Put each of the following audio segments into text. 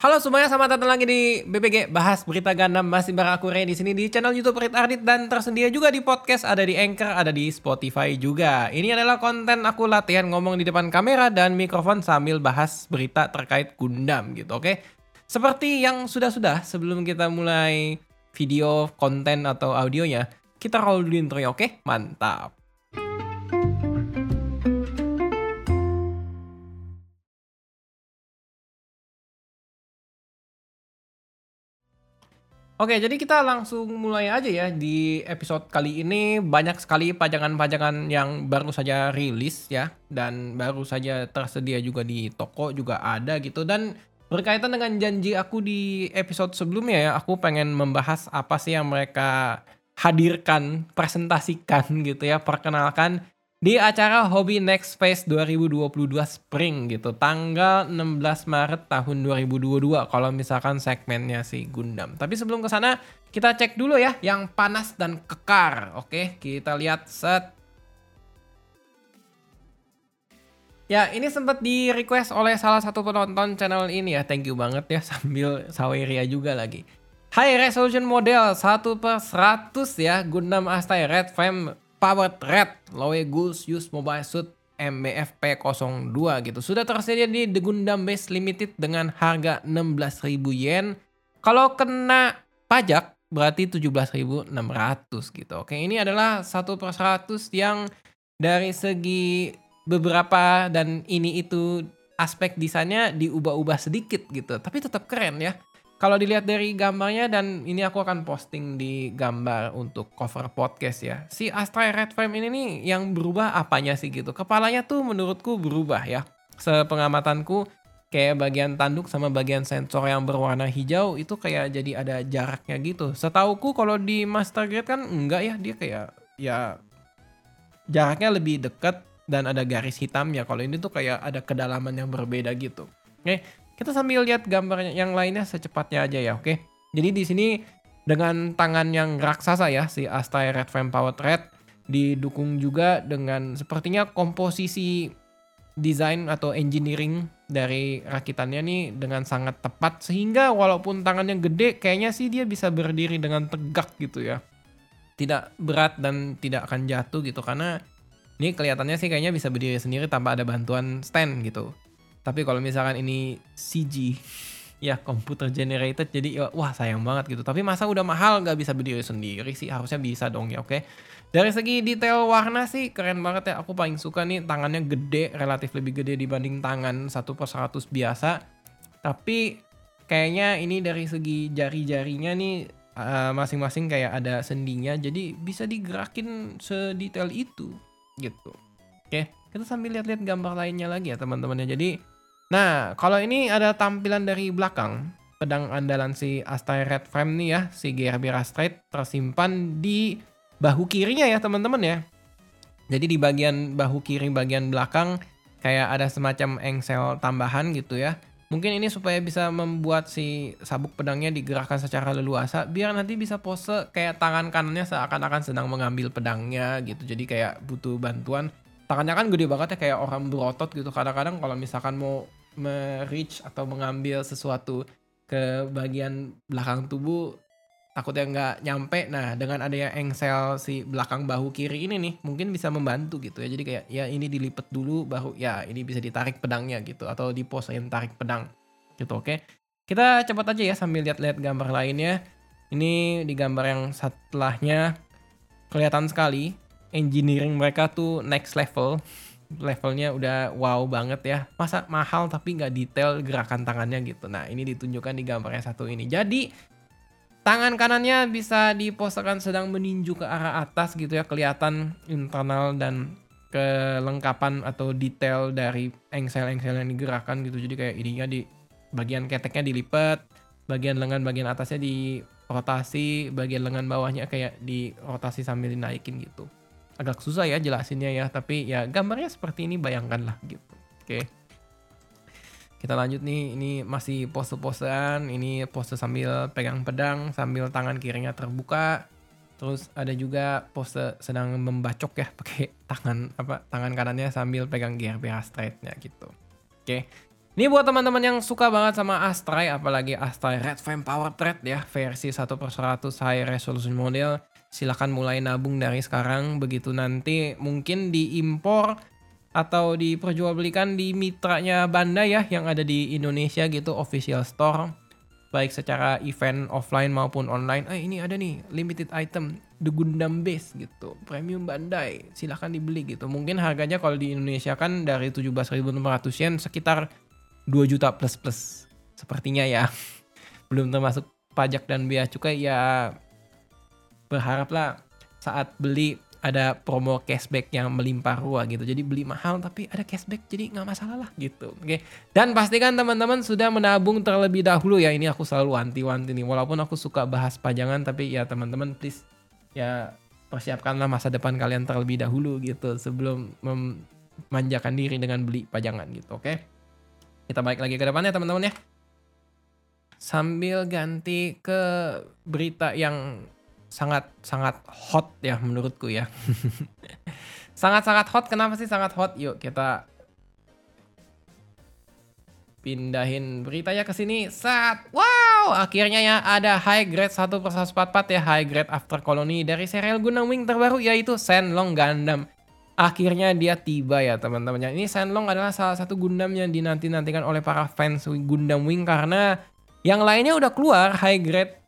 Halo semuanya, selamat datang lagi di BBG Bahas Berita Gundam masih bareng aku Ray di sini di channel YouTube Rit Ardit dan tersedia juga di podcast ada di Anchor, ada di Spotify juga. Ini adalah konten aku latihan ngomong di depan kamera dan mikrofon sambil bahas berita terkait Gundam gitu, oke? Seperti yang sudah-sudah sebelum kita mulai video, konten atau audionya, kita roll dulu intro oke? Mantap. Oke, jadi kita langsung mulai aja ya di episode kali ini. Banyak sekali pajangan-pajangan yang baru saja rilis ya dan baru saja tersedia juga di toko juga ada gitu. Dan berkaitan dengan janji aku di episode sebelumnya ya, aku pengen membahas apa sih yang mereka hadirkan, presentasikan gitu ya, perkenalkan di acara Hobby Next Phase 2022 Spring gitu tanggal 16 Maret tahun 2022 kalau misalkan segmennya si Gundam. Tapi sebelum ke sana kita cek dulu ya yang panas dan kekar. Oke, kita lihat set. Ya, ini sempat di request oleh salah satu penonton channel ini ya. Thank you banget ya sambil Saweria juga lagi. High resolution model 1 per 100 ya Gundam Astai Red Frame Powered Red Lowe Goose Use Mobile Suit MBFP 02 gitu. Sudah tersedia di The Gundam Base Limited dengan harga 16.000 yen. Kalau kena pajak berarti 17.600 gitu. Oke, ini adalah satu per 100 yang dari segi beberapa dan ini itu aspek desainnya diubah-ubah sedikit gitu. Tapi tetap keren ya. Kalau dilihat dari gambarnya dan ini aku akan posting di gambar untuk cover podcast ya. Si Astra Red Frame ini nih yang berubah apanya sih gitu. Kepalanya tuh menurutku berubah ya. Sepengamatanku kayak bagian tanduk sama bagian sensor yang berwarna hijau itu kayak jadi ada jaraknya gitu. Setauku kalau di Master Grade kan enggak ya, dia kayak ya jaraknya lebih dekat dan ada garis hitamnya. Kalau ini tuh kayak ada kedalaman yang berbeda gitu. Oke, kita sambil lihat gambarnya yang lainnya secepatnya aja ya, oke? Jadi di sini dengan tangan yang raksasa ya, si Astai Red Powered Red didukung juga dengan sepertinya komposisi desain atau engineering dari rakitannya nih dengan sangat tepat sehingga walaupun tangannya gede kayaknya sih dia bisa berdiri dengan tegak gitu ya. Tidak berat dan tidak akan jatuh gitu karena ini kelihatannya sih kayaknya bisa berdiri sendiri tanpa ada bantuan stand gitu. Tapi kalau misalkan ini CG, ya computer generated, jadi ya, wah sayang banget gitu. Tapi masa udah mahal nggak bisa berdiri sendiri sih, harusnya bisa dong ya, oke. Dari segi detail warna sih keren banget ya. Aku paling suka nih tangannya gede, relatif lebih gede dibanding tangan satu per 100 biasa. Tapi kayaknya ini dari segi jari-jarinya nih uh, masing-masing uh, kayak ada sendinya. Jadi bisa digerakin sedetail itu gitu. Oke, kita sambil lihat-lihat gambar lainnya lagi ya teman-temannya. Jadi Nah, kalau ini ada tampilan dari belakang. Pedang andalan si Astai Red Frame nih ya, si GRB Straight tersimpan di bahu kirinya ya teman-teman ya. Jadi di bagian bahu kiri bagian belakang kayak ada semacam engsel tambahan gitu ya. Mungkin ini supaya bisa membuat si sabuk pedangnya digerakkan secara leluasa biar nanti bisa pose kayak tangan kanannya seakan-akan sedang mengambil pedangnya gitu. Jadi kayak butuh bantuan. Tangannya kan gede banget ya kayak orang berotot gitu. Kadang-kadang kalau misalkan mau me-reach atau mengambil sesuatu ke bagian belakang tubuh takutnya nggak nyampe. Nah, dengan adanya engsel si belakang bahu kiri ini nih, mungkin bisa membantu gitu ya. Jadi kayak ya ini dilipet dulu baru ya ini bisa ditarik pedangnya gitu atau diposein tarik pedang gitu. Oke. Kita cepat aja ya sambil lihat-lihat gambar lainnya. Ini di gambar yang setelahnya kelihatan sekali engineering mereka tuh next level levelnya udah wow banget ya. Masa mahal tapi nggak detail gerakan tangannya gitu. Nah ini ditunjukkan di gambarnya satu ini. Jadi tangan kanannya bisa diposekan sedang meninju ke arah atas gitu ya. Kelihatan internal dan kelengkapan atau detail dari engsel-engsel yang digerakkan gitu. Jadi kayak ininya di bagian keteknya dilipat, bagian lengan bagian atasnya di rotasi, bagian lengan bawahnya kayak di rotasi sambil dinaikin gitu agak susah ya jelasinnya ya tapi ya gambarnya seperti ini bayangkanlah gitu. Oke. Kita lanjut nih ini masih pose-posean ini pose sambil pegang pedang sambil tangan kirinya terbuka. Terus ada juga pose sedang membacok ya pakai tangan apa tangan kanannya sambil pegang gear BH straightnya gitu. Oke. Ini buat teman-teman yang suka banget sama Astray, apalagi Astray Red Flame Power Thread ya, versi 1 per 100 high resolution model. Silahkan mulai nabung dari sekarang, begitu nanti mungkin diimpor atau diperjualbelikan di mitranya Bandai ya, yang ada di Indonesia gitu, official store. Baik secara event offline maupun online. Eh ini ada nih, limited item, The Gundam Base gitu, premium Bandai, silahkan dibeli gitu. Mungkin harganya kalau di Indonesia kan dari 17.600 yen sekitar 2 juta plus plus sepertinya ya belum termasuk pajak dan biaya cukai ya berharaplah saat beli ada promo cashback yang melimpah ruah gitu jadi beli mahal tapi ada cashback jadi nggak masalah lah gitu oke dan pastikan teman-teman sudah menabung terlebih dahulu ya ini aku selalu wanti-wanti nih walaupun aku suka bahas pajangan tapi ya teman-teman please ya persiapkanlah masa depan kalian terlebih dahulu gitu sebelum memanjakan diri dengan beli pajangan gitu oke? Kita balik lagi ke depan ya teman-teman ya. Sambil ganti ke berita yang sangat-sangat hot ya menurutku ya. Sangat-sangat hot. Kenapa sih sangat hot? Yuk kita pindahin beritanya ke sini. Saat wow, akhirnya ya ada high grade 1 per 144 ya high grade after colony dari serial Gundam Wing terbaru yaitu Senlong Gundam akhirnya dia tiba ya teman-teman. Ini Shenlong adalah salah satu Gundam yang dinanti-nantikan oleh para fans Gundam Wing karena yang lainnya udah keluar high grade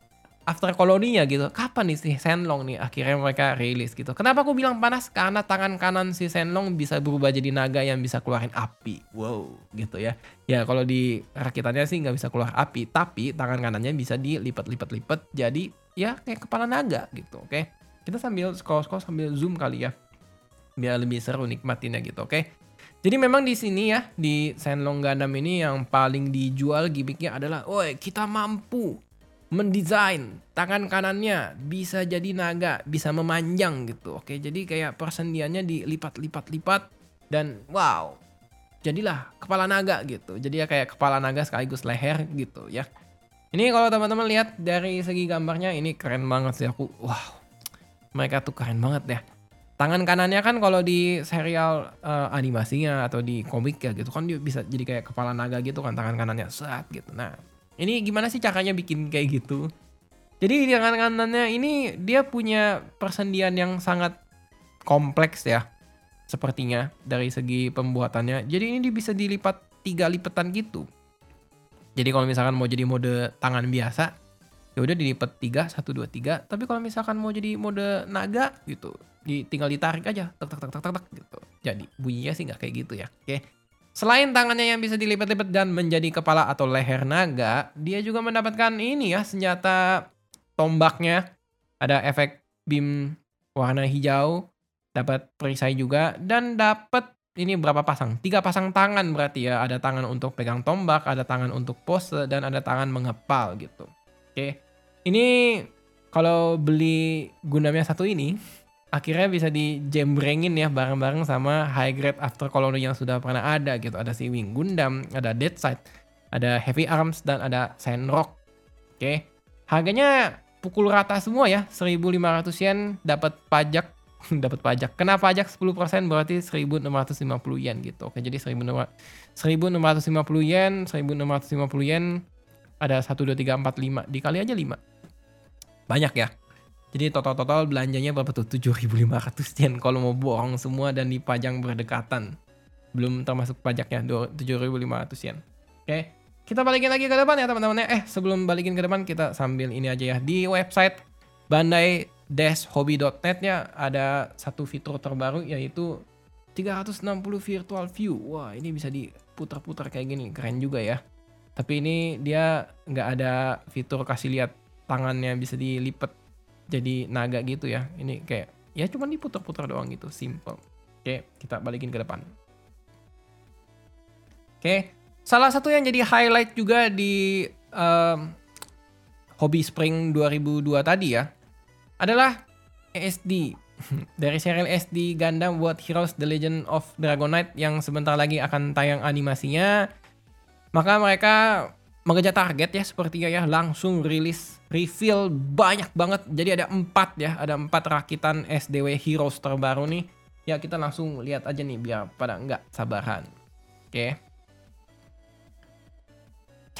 after koloninya gitu. Kapan nih si Shenlong nih akhirnya mereka rilis gitu. Kenapa aku bilang panas? Karena tangan kanan si Shenlong bisa berubah jadi naga yang bisa keluarin api. Wow, gitu ya. Ya kalau di rakitannya sih nggak bisa keluar api, tapi tangan kanannya bisa dilipat-lipat-lipat jadi ya kayak kepala naga gitu. Oke. Kita sambil scroll-scroll sambil zoom kali ya biar lebih seru nikmatinnya gitu, oke? Okay? Jadi memang di sini ya di Senlong Gundam ini yang paling dijual gimmicknya adalah, woi kita mampu mendesain tangan kanannya bisa jadi naga, bisa memanjang gitu. Oke, jadi kayak persendiannya dilipat-lipat-lipat dan wow, jadilah kepala naga gitu. Jadi ya kayak kepala naga sekaligus leher gitu ya. Ini kalau teman-teman lihat dari segi gambarnya ini keren banget sih aku. Wow, mereka tuh keren banget ya tangan kanannya kan kalau di serial uh, animasinya atau di komik ya gitu kan dia bisa jadi kayak kepala naga gitu kan tangan kanannya saat gitu. Nah, ini gimana sih caranya bikin kayak gitu? Jadi di tangan kanannya ini dia punya persendian yang sangat kompleks ya. Sepertinya dari segi pembuatannya. Jadi ini bisa dilipat tiga lipatan gitu. Jadi kalau misalkan mau jadi mode tangan biasa, ya udah dilipat tiga satu dua tiga tapi kalau misalkan mau jadi mode naga gitu di, tinggal ditarik aja tek tek tek tek tek gitu jadi bunyinya sih nggak kayak gitu ya oke selain tangannya yang bisa dilipat-lipat dan menjadi kepala atau leher naga dia juga mendapatkan ini ya senjata tombaknya ada efek beam warna hijau dapat perisai juga dan dapat ini berapa pasang? Tiga pasang tangan berarti ya. Ada tangan untuk pegang tombak, ada tangan untuk pose, dan ada tangan mengepal gitu. Oke. Ini kalau beli Gundamnya satu ini akhirnya bisa dijembrengin ya bareng-bareng sama high grade after colony yang sudah pernah ada gitu. Ada si Wing Gundam, ada Dead Side, ada Heavy Arms dan ada Sandrock. Oke. Harganya pukul rata semua ya, 1500 yen dapat pajak dapat pajak. Kena pajak 10% berarti 1650 yen gitu. Oke, jadi 1650 yen, 1650 yen ada 1, 2, 3, 4, 5. Dikali aja 5. Banyak ya. Jadi total-total belanjanya berapa tuh? 7.500 yen kalau mau bohong semua dan dipajang berdekatan. Belum termasuk pajaknya, 7.500 yen. Oke, kita balikin lagi ke depan ya teman-teman ya. Eh, sebelum balikin ke depan kita sambil ini aja ya. Di website bandai-hobby.net ya ada satu fitur terbaru yaitu 360 virtual view. Wah, ini bisa diputar-putar kayak gini. Keren juga ya. Tapi ini dia nggak ada fitur kasih lihat tangannya bisa dilipat jadi naga gitu ya. Ini kayak ya cuma diputar-putar doang gitu, simple. Oke, kita balikin ke depan. Oke, salah satu yang jadi highlight juga di um, Hobby Spring 2002 tadi ya adalah SD dari serial SD Gundam buat Heroes The Legend of Dragonite yang sebentar lagi akan tayang animasinya maka mereka mengejar target ya sepertinya ya langsung rilis reveal banyak banget. Jadi ada empat ya, ada empat rakitan SDW Heroes terbaru nih. Ya kita langsung lihat aja nih biar pada nggak sabaran. Oke.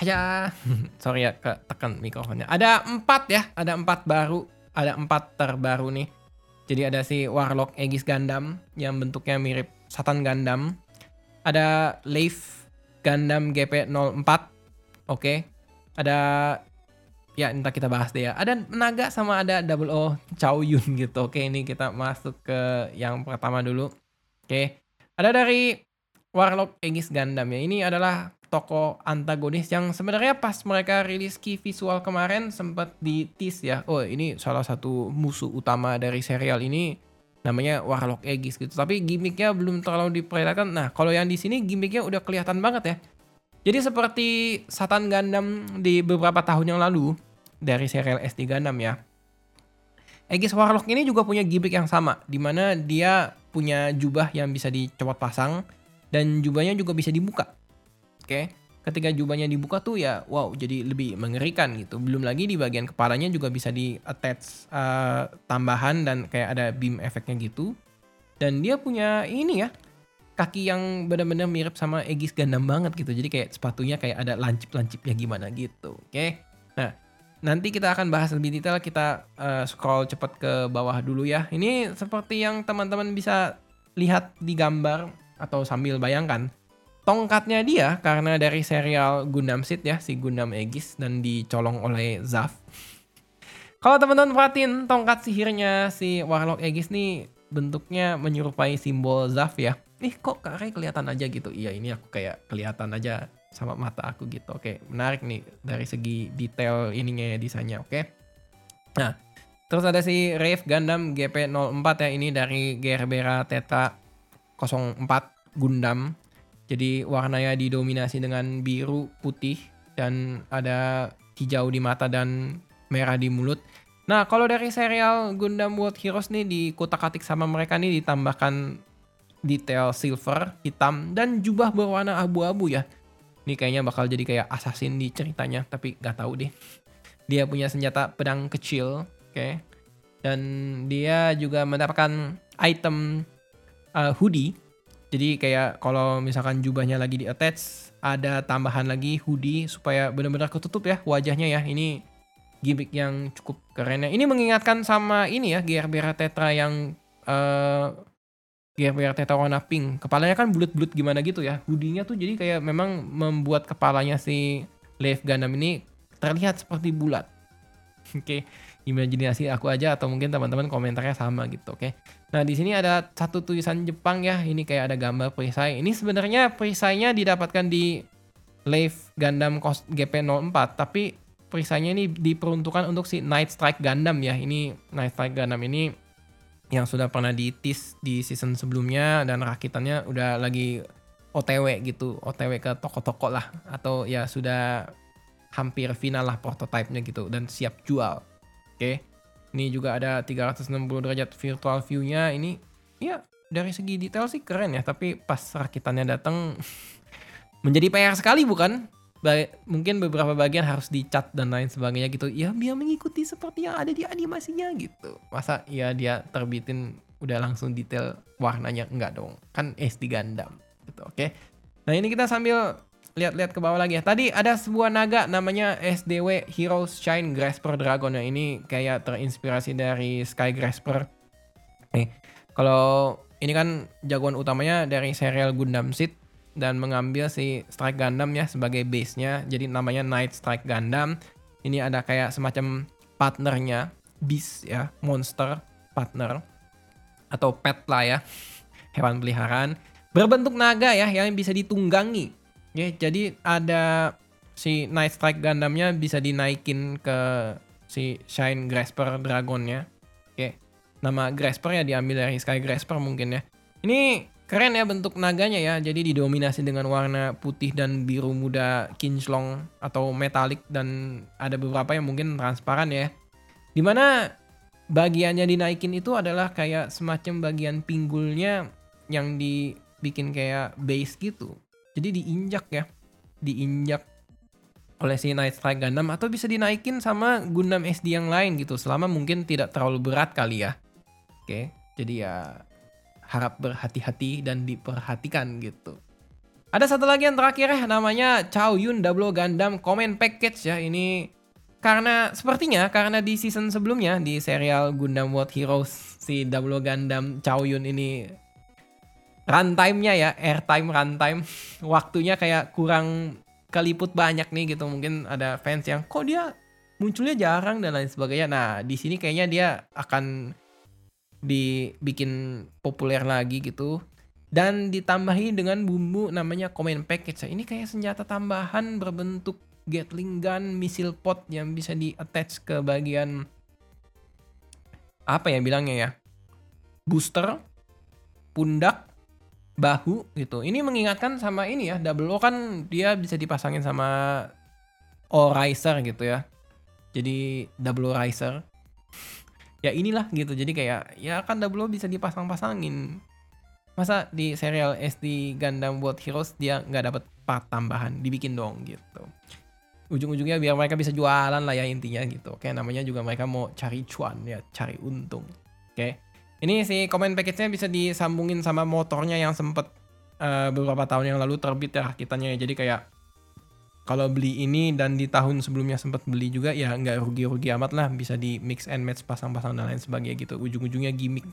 Ya, sorry ya ke tekan mikrofonnya. Ada empat ya, ada empat baru, ada empat terbaru nih. Jadi ada si Warlock Aegis Gundam yang bentuknya mirip Satan Gundam. Ada Leif Gundam GP04. Oke. Ada ya entah kita bahas deh ya. Ada Naga sama ada Double O Chow Yun gitu. Oke, ini kita masuk ke yang pertama dulu. Oke. Ada dari Warlock Aegis Gundam ya. Ini adalah toko antagonis yang sebenarnya pas mereka rilis key visual kemarin sempat di tease ya. Oh, ini salah satu musuh utama dari serial ini namanya Warlock Aegis gitu. Tapi gimmicknya belum terlalu diperlihatkan. Nah, kalau yang di sini gimmicknya udah kelihatan banget ya. Jadi seperti Satan Gundam di beberapa tahun yang lalu dari serial SD Gundam ya. Aegis Warlock ini juga punya gimmick yang sama, di mana dia punya jubah yang bisa dicopot pasang dan jubahnya juga bisa dibuka. Oke, ketika jubahnya dibuka tuh ya wow jadi lebih mengerikan gitu. Belum lagi di bagian kepalanya juga bisa di attach uh, tambahan dan kayak ada beam efeknya gitu. Dan dia punya ini ya kaki yang benar-benar mirip sama Aegis Gundam banget gitu. Jadi kayak sepatunya kayak ada lancip-lancipnya gimana gitu. Oke. Nah, nanti kita akan bahas lebih detail. Kita uh, scroll cepat ke bawah dulu ya. Ini seperti yang teman-teman bisa lihat di gambar atau sambil bayangkan tongkatnya dia karena dari serial Gundam Seed ya si Gundam Aegis dan dicolong oleh Zaf. Kalau teman-teman perhatiin tongkat sihirnya si Warlock Aegis nih bentuknya menyerupai simbol Zaf ya. Ih kok kayak kelihatan aja gitu. Iya ini aku kayak kelihatan aja sama mata aku gitu. Oke menarik nih dari segi detail ininya ya desainnya. Oke. Nah terus ada si Rave Gundam GP04 ya ini dari Gerbera Tetra 04 Gundam jadi warnanya didominasi dengan biru, putih, dan ada hijau di mata dan merah di mulut. Nah, kalau dari serial Gundam World Heroes nih di kotak-katik sama mereka nih ditambahkan detail silver, hitam, dan jubah berwarna abu-abu ya. Ini kayaknya bakal jadi kayak assassin di ceritanya, tapi nggak tahu deh. Dia punya senjata pedang kecil, oke. Okay. Dan dia juga mendapatkan item uh, hoodie jadi kayak kalau misalkan jubahnya lagi di attach, ada tambahan lagi hoodie supaya benar-benar ketutup ya wajahnya ya. Ini gimmick yang cukup keren ya. Ini mengingatkan sama ini ya Gerbera Tetra yang uh, Gerbera Tetra warna pink. Kepalanya kan bulat-bulat gimana gitu ya. Hoodie-nya tuh jadi kayak memang membuat kepalanya si Leif Gundam ini terlihat seperti bulat. Oke. okay imajinasi aku aja atau mungkin teman-teman komentarnya sama gitu, oke. Okay? Nah, di sini ada satu tulisan Jepang ya. Ini kayak ada gambar perisai. Ini sebenarnya perisainya didapatkan di Leif Gundam GP04, tapi perisainya ini diperuntukkan untuk si Night Strike Gundam ya. Ini Night Strike Gundam ini yang sudah pernah ditis di season sebelumnya dan rakitannya udah lagi OTW gitu, OTW ke toko-toko lah atau ya sudah hampir final lah prototipenya gitu dan siap jual. Oke. Ini juga ada 360 derajat virtual view-nya. Ini ya dari segi detail sih keren ya, tapi pas rakitannya datang menjadi PR sekali bukan? Mungkin beberapa bagian harus dicat dan lain sebagainya gitu. Ya biar mengikuti seperti yang ada di animasinya gitu. Masa ya dia terbitin udah langsung detail warnanya enggak dong. Kan SD Gundam gitu, oke. Nah, ini kita sambil lihat-lihat ke bawah lagi ya. Tadi ada sebuah naga namanya SDW Heroes Shine Grasper Dragon. Nah, ini kayak terinspirasi dari Sky Grasper. Eh, kalau ini kan jagoan utamanya dari serial Gundam Seed dan mengambil si Strike Gundam ya sebagai base-nya. Jadi namanya Night Strike Gundam. Ini ada kayak semacam partnernya, beast ya, monster partner atau pet lah ya, hewan peliharaan berbentuk naga ya yang bisa ditunggangi Ya, jadi ada si Night Strike Gundamnya bisa dinaikin ke si Shine Grasper Dragonnya. Oke. Nama Grasper ya diambil dari Sky Grasper mungkin ya. Ini keren ya bentuk naganya ya. Jadi didominasi dengan warna putih dan biru muda kinclong atau metalik dan ada beberapa yang mungkin transparan ya. Di mana bagiannya dinaikin itu adalah kayak semacam bagian pinggulnya yang dibikin kayak base gitu. Jadi diinjak ya, diinjak oleh si Night Strike Gundam atau bisa dinaikin sama Gundam SD yang lain gitu selama mungkin tidak terlalu berat kali ya. Oke, jadi ya harap berhati-hati dan diperhatikan gitu. Ada satu lagi yang terakhir ya, namanya Chow Yun Double Gundam Comment Package ya. Ini karena sepertinya karena di season sebelumnya di serial Gundam World Heroes si Double Gundam Chow Yun ini runtime-nya ya, airtime runtime, waktunya kayak kurang keliput banyak nih gitu. Mungkin ada fans yang kok dia munculnya jarang dan lain sebagainya. Nah, di sini kayaknya dia akan dibikin populer lagi gitu dan ditambahi dengan bumbu namanya comment package. Ini kayak senjata tambahan berbentuk Gatling gun, missile pod yang bisa di attach ke bagian apa ya bilangnya ya? Booster, pundak, bahu gitu. Ini mengingatkan sama ini ya, Double O kan dia bisa dipasangin sama O Riser gitu ya. Jadi Double O Riser. Ya inilah gitu. Jadi kayak ya kan O bisa dipasang-pasangin. Masa di serial SD Gundam World Heroes dia nggak dapat part tambahan dibikin dong gitu. Ujung-ujungnya biar mereka bisa jualan lah ya intinya gitu. Oke namanya juga mereka mau cari cuan ya cari untung. Oke ini si komen package-nya bisa disambungin sama motornya yang sempet uh, beberapa tahun yang lalu terbit ya kitanya ya. Jadi kayak kalau beli ini dan di tahun sebelumnya sempat beli juga ya nggak rugi-rugi amat lah bisa di mix and match pasang-pasang dan lain sebagainya gitu ujung-ujungnya gimmick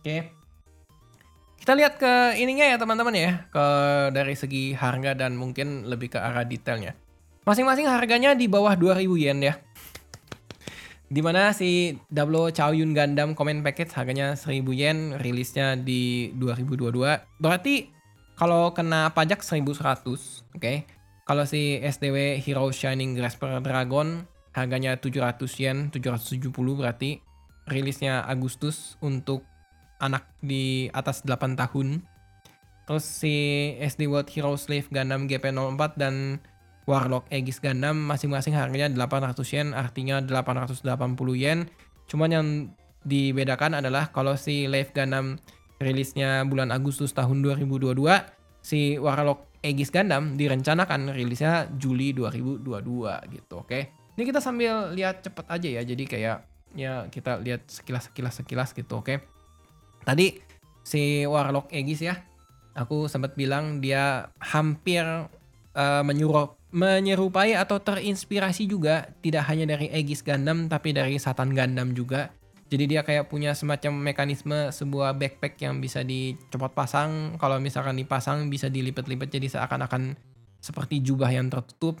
oke kita lihat ke ininya ya teman-teman ya, ke dari segi harga dan mungkin lebih ke arah detailnya. Masing-masing harganya di bawah 2000 yen ya. Di mana si Double Chow Yun Gundam Comment Package harganya 1000 yen, rilisnya di 2022. Berarti kalau kena pajak 1100, oke. Okay? Kalau si SDW Hero Shining Grasper Dragon harganya 700 yen, 770 berarti rilisnya Agustus untuk anak di atas 8 tahun. Terus si SD World Hero Slave Gundam GP04 dan Warlock Aegis Gundam masing-masing harganya 800 yen, artinya 880 yen. Cuman yang dibedakan adalah kalau si Slave Gundam rilisnya bulan Agustus tahun 2022, si Warlock Aegis Gundam direncanakan rilisnya Juli 2022 gitu, oke. Okay? Ini kita sambil lihat cepet aja ya, jadi kayak ya kita lihat sekilas-sekilas sekilas gitu, oke. Okay? Tadi si Warlock Aegis ya, aku sempat bilang dia hampir uh, menyuruh menyerupai atau terinspirasi juga tidak hanya dari Aegis Gundam tapi dari Satan Gundam juga. Jadi dia kayak punya semacam mekanisme sebuah backpack yang bisa dicopot pasang. Kalau misalkan dipasang bisa dilipat-lipat jadi seakan-akan seperti jubah yang tertutup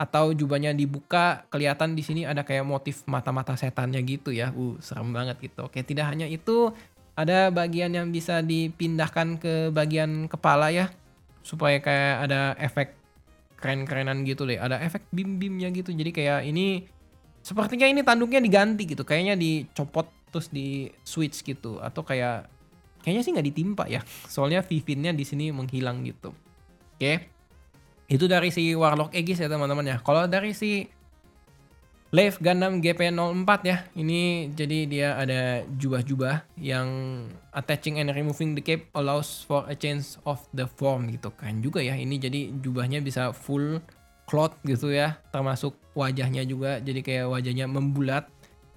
atau jubahnya dibuka kelihatan di sini ada kayak motif mata-mata setannya gitu ya. Uh, serem banget gitu. Oke, tidak hanya itu, ada bagian yang bisa dipindahkan ke bagian kepala ya supaya kayak ada efek keren-kerenan gitu deh ada efek bim-bimnya gitu jadi kayak ini sepertinya ini tanduknya diganti gitu. Kayaknya dicopot terus di switch gitu. Atau kayak kayaknya sih nggak ditimpa ya. Soalnya vivinnya di sini menghilang gitu. Oke. Itu dari si Warlock Aegis ya teman-teman ya. Kalau dari si Leif Gundam GP04 ya. Ini jadi dia ada jubah-jubah yang attaching and removing the cape allows for a change of the form gitu. Kan juga ya. Ini jadi jubahnya bisa full cloth gitu ya, termasuk wajahnya juga jadi kayak wajahnya membulat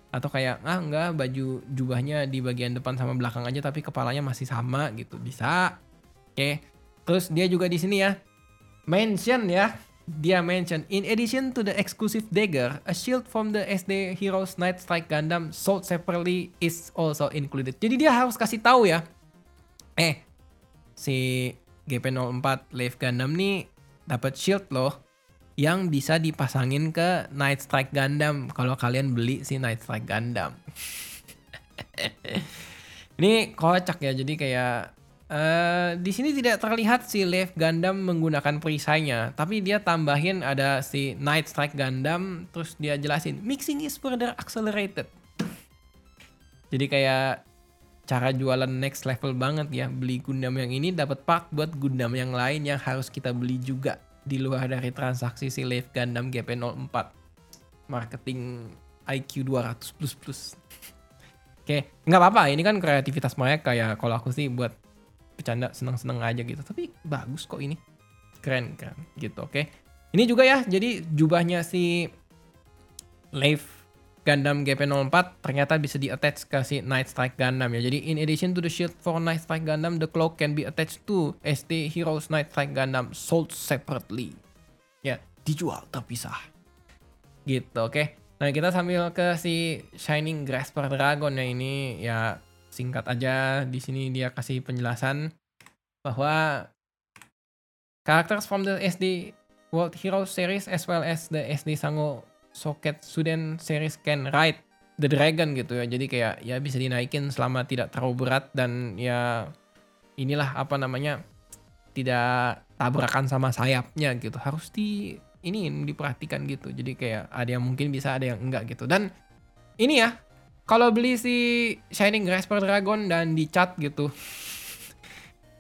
atau kayak ah enggak baju jubahnya di bagian depan sama belakang aja tapi kepalanya masih sama gitu. Bisa. Oke. Terus dia juga di sini ya mention ya dia mention, in addition to the exclusive dagger, a shield from the SD Heroes Night Strike Gundam sold separately is also included. Jadi dia harus kasih tahu ya, eh si GP04 Live Gundam nih dapat shield loh yang bisa dipasangin ke Night Strike Gundam kalau kalian beli si Night Strike Gundam. Ini kocak ya, jadi kayak Uh, di sini tidak terlihat si Lev Gundam menggunakan perisainya, tapi dia tambahin ada si Night Strike Gundam, terus dia jelasin mixing is further accelerated. Jadi kayak cara jualan next level banget ya, beli Gundam yang ini dapat part buat Gundam yang lain yang harus kita beli juga di luar dari transaksi si Lev Gundam GP04. Marketing IQ 200 plus plus. Oke, nggak apa-apa. Ini kan kreativitas mereka ya. Kalau aku sih buat bercanda seneng-seneng aja gitu tapi bagus kok ini keren kan gitu oke okay? ini juga ya jadi jubahnya si Leif Gundam GP04 ternyata bisa di attach ke si Night Strike Gundam ya. Jadi in addition to the shield for Night Strike Gundam, the cloak can be attached to SD Heroes Night Strike Gundam sold separately. Ya, dijual terpisah. Gitu, oke. Okay? Nah, kita sambil ke si Shining Grasper Dragon ya ini ya singkat aja di sini dia kasih penjelasan bahwa characters from the SD World Heroes series as well as the SD Sango soket Suden series can ride the dragon gitu ya. Jadi kayak ya bisa dinaikin selama tidak terlalu berat dan ya inilah apa namanya tidak tabrakan sama sayapnya gitu. Harus di ini diperhatikan gitu. Jadi kayak ada yang mungkin bisa ada yang enggak gitu. Dan ini ya kalau beli si Shining Grasper Dragon dan dicat gitu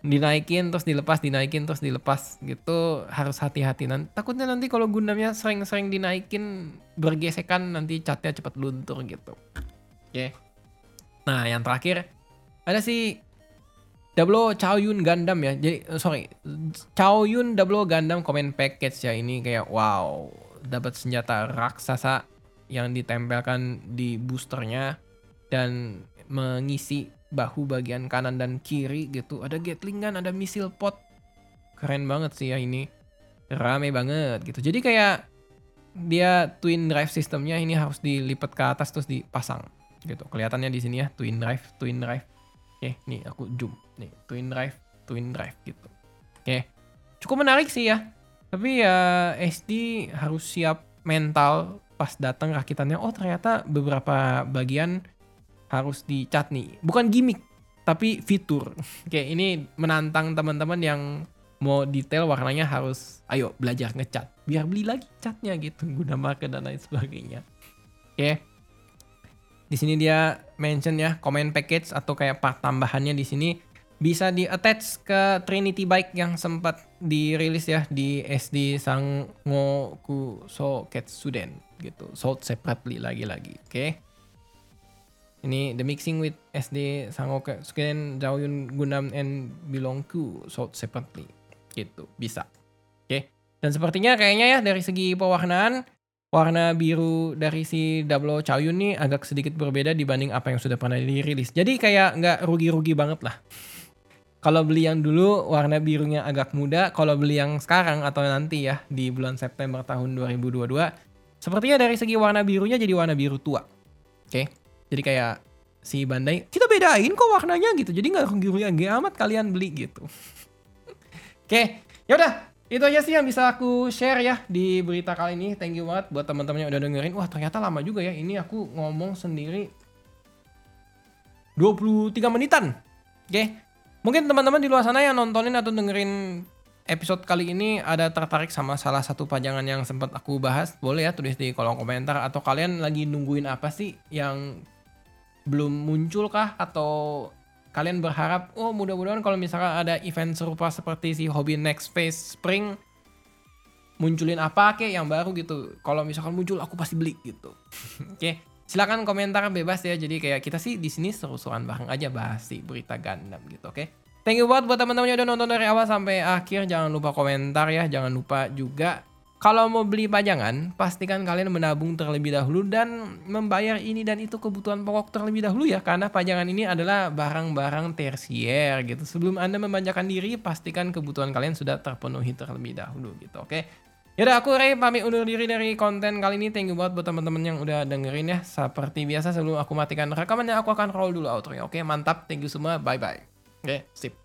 dinaikin terus dilepas dinaikin terus dilepas gitu. Harus hati-hati nanti. Takutnya nanti kalau Gundamnya sering-sering dinaikin bergesekan nanti catnya cepat luntur gitu. Oke. Okay. nah yang terakhir ada si Double Chaoyun Gundam ya. Jadi uh, sorry Chaoyun Double Gundam Comment Package ya. Ini kayak wow dapat senjata raksasa yang ditempelkan di boosternya dan mengisi bahu bagian kanan dan kiri gitu. Ada gatling gun, ada misil pot. Keren banget sih ya ini. Rame banget gitu. Jadi kayak dia twin drive sistemnya ini harus dilipat ke atas terus dipasang gitu. Kelihatannya di sini ya twin drive, twin drive. Oke, nih aku zoom. Nih, twin drive, twin drive gitu. Oke. Cukup menarik sih ya. Tapi ya SD harus siap mental pas datang rakitannya. Oh, ternyata beberapa bagian harus dicat nih. Bukan gimmick, tapi fitur. Oke, ini menantang teman-teman yang mau detail warnanya harus ayo belajar ngecat biar beli lagi catnya gitu guna market dan lain sebagainya oke di sini dia mention ya comment package atau kayak part tambahannya di sini bisa di attach ke Trinity Bike yang sempat dirilis ya di SD Sangoku So Ketsuden gitu sold separately lagi-lagi oke okay? Ini the mixing with SD Sangoku Suken Jaoyun Gundam and Bilongku sold separately. Gitu, bisa. Oke. Okay. Dan sepertinya kayaknya ya dari segi pewarnaan warna biru dari si Double Chaoyun nih agak sedikit berbeda dibanding apa yang sudah pernah dirilis. Jadi kayak nggak rugi-rugi banget lah. Kalau beli yang dulu warna birunya agak muda, kalau beli yang sekarang atau nanti ya di bulan September tahun 2022, sepertinya dari segi warna birunya jadi warna biru tua. Oke. Okay? Jadi kayak si Bandai kita bedain kok warnanya gitu. Jadi nggak rugi-rugi amat kalian beli gitu. Oke, ya udah itu aja sih yang bisa aku share ya di berita kali ini. Thank you banget buat teman-teman yang udah dengerin. Wah, ternyata lama juga ya. Ini aku ngomong sendiri 23 menitan. Oke. Mungkin teman-teman di luar sana yang nontonin atau dengerin episode kali ini ada tertarik sama salah satu pajangan yang sempat aku bahas, boleh ya tulis di kolom komentar atau kalian lagi nungguin apa sih yang belum muncul kah atau kalian berharap oh mudah-mudahan kalau misalkan ada event serupa seperti si Hobby Next Phase Spring munculin apa kek yang baru gitu? Kalau misalkan muncul aku pasti beli gitu. Oke okay. silakan komentar bebas ya. Jadi kayak kita sih di sini seru-seruan bareng aja bahas si berita Gundam gitu oke? Okay? thank you buat buat teman-teman yang udah nonton dari awal sampai akhir. Jangan lupa komentar ya. Jangan lupa juga kalau mau beli pajangan, pastikan kalian menabung terlebih dahulu dan membayar ini dan itu kebutuhan pokok terlebih dahulu ya. Karena pajangan ini adalah barang-barang tersier gitu. Sebelum Anda memanjakan diri, pastikan kebutuhan kalian sudah terpenuhi terlebih dahulu gitu. Oke. Yaudah aku Ray pamit undur diri dari konten kali ini. Thank you banget buat teman-teman yang udah dengerin ya. Seperti biasa sebelum aku matikan rekamannya aku akan roll dulu outro. Oke, mantap. Thank you semua. Bye bye. Oke, sip.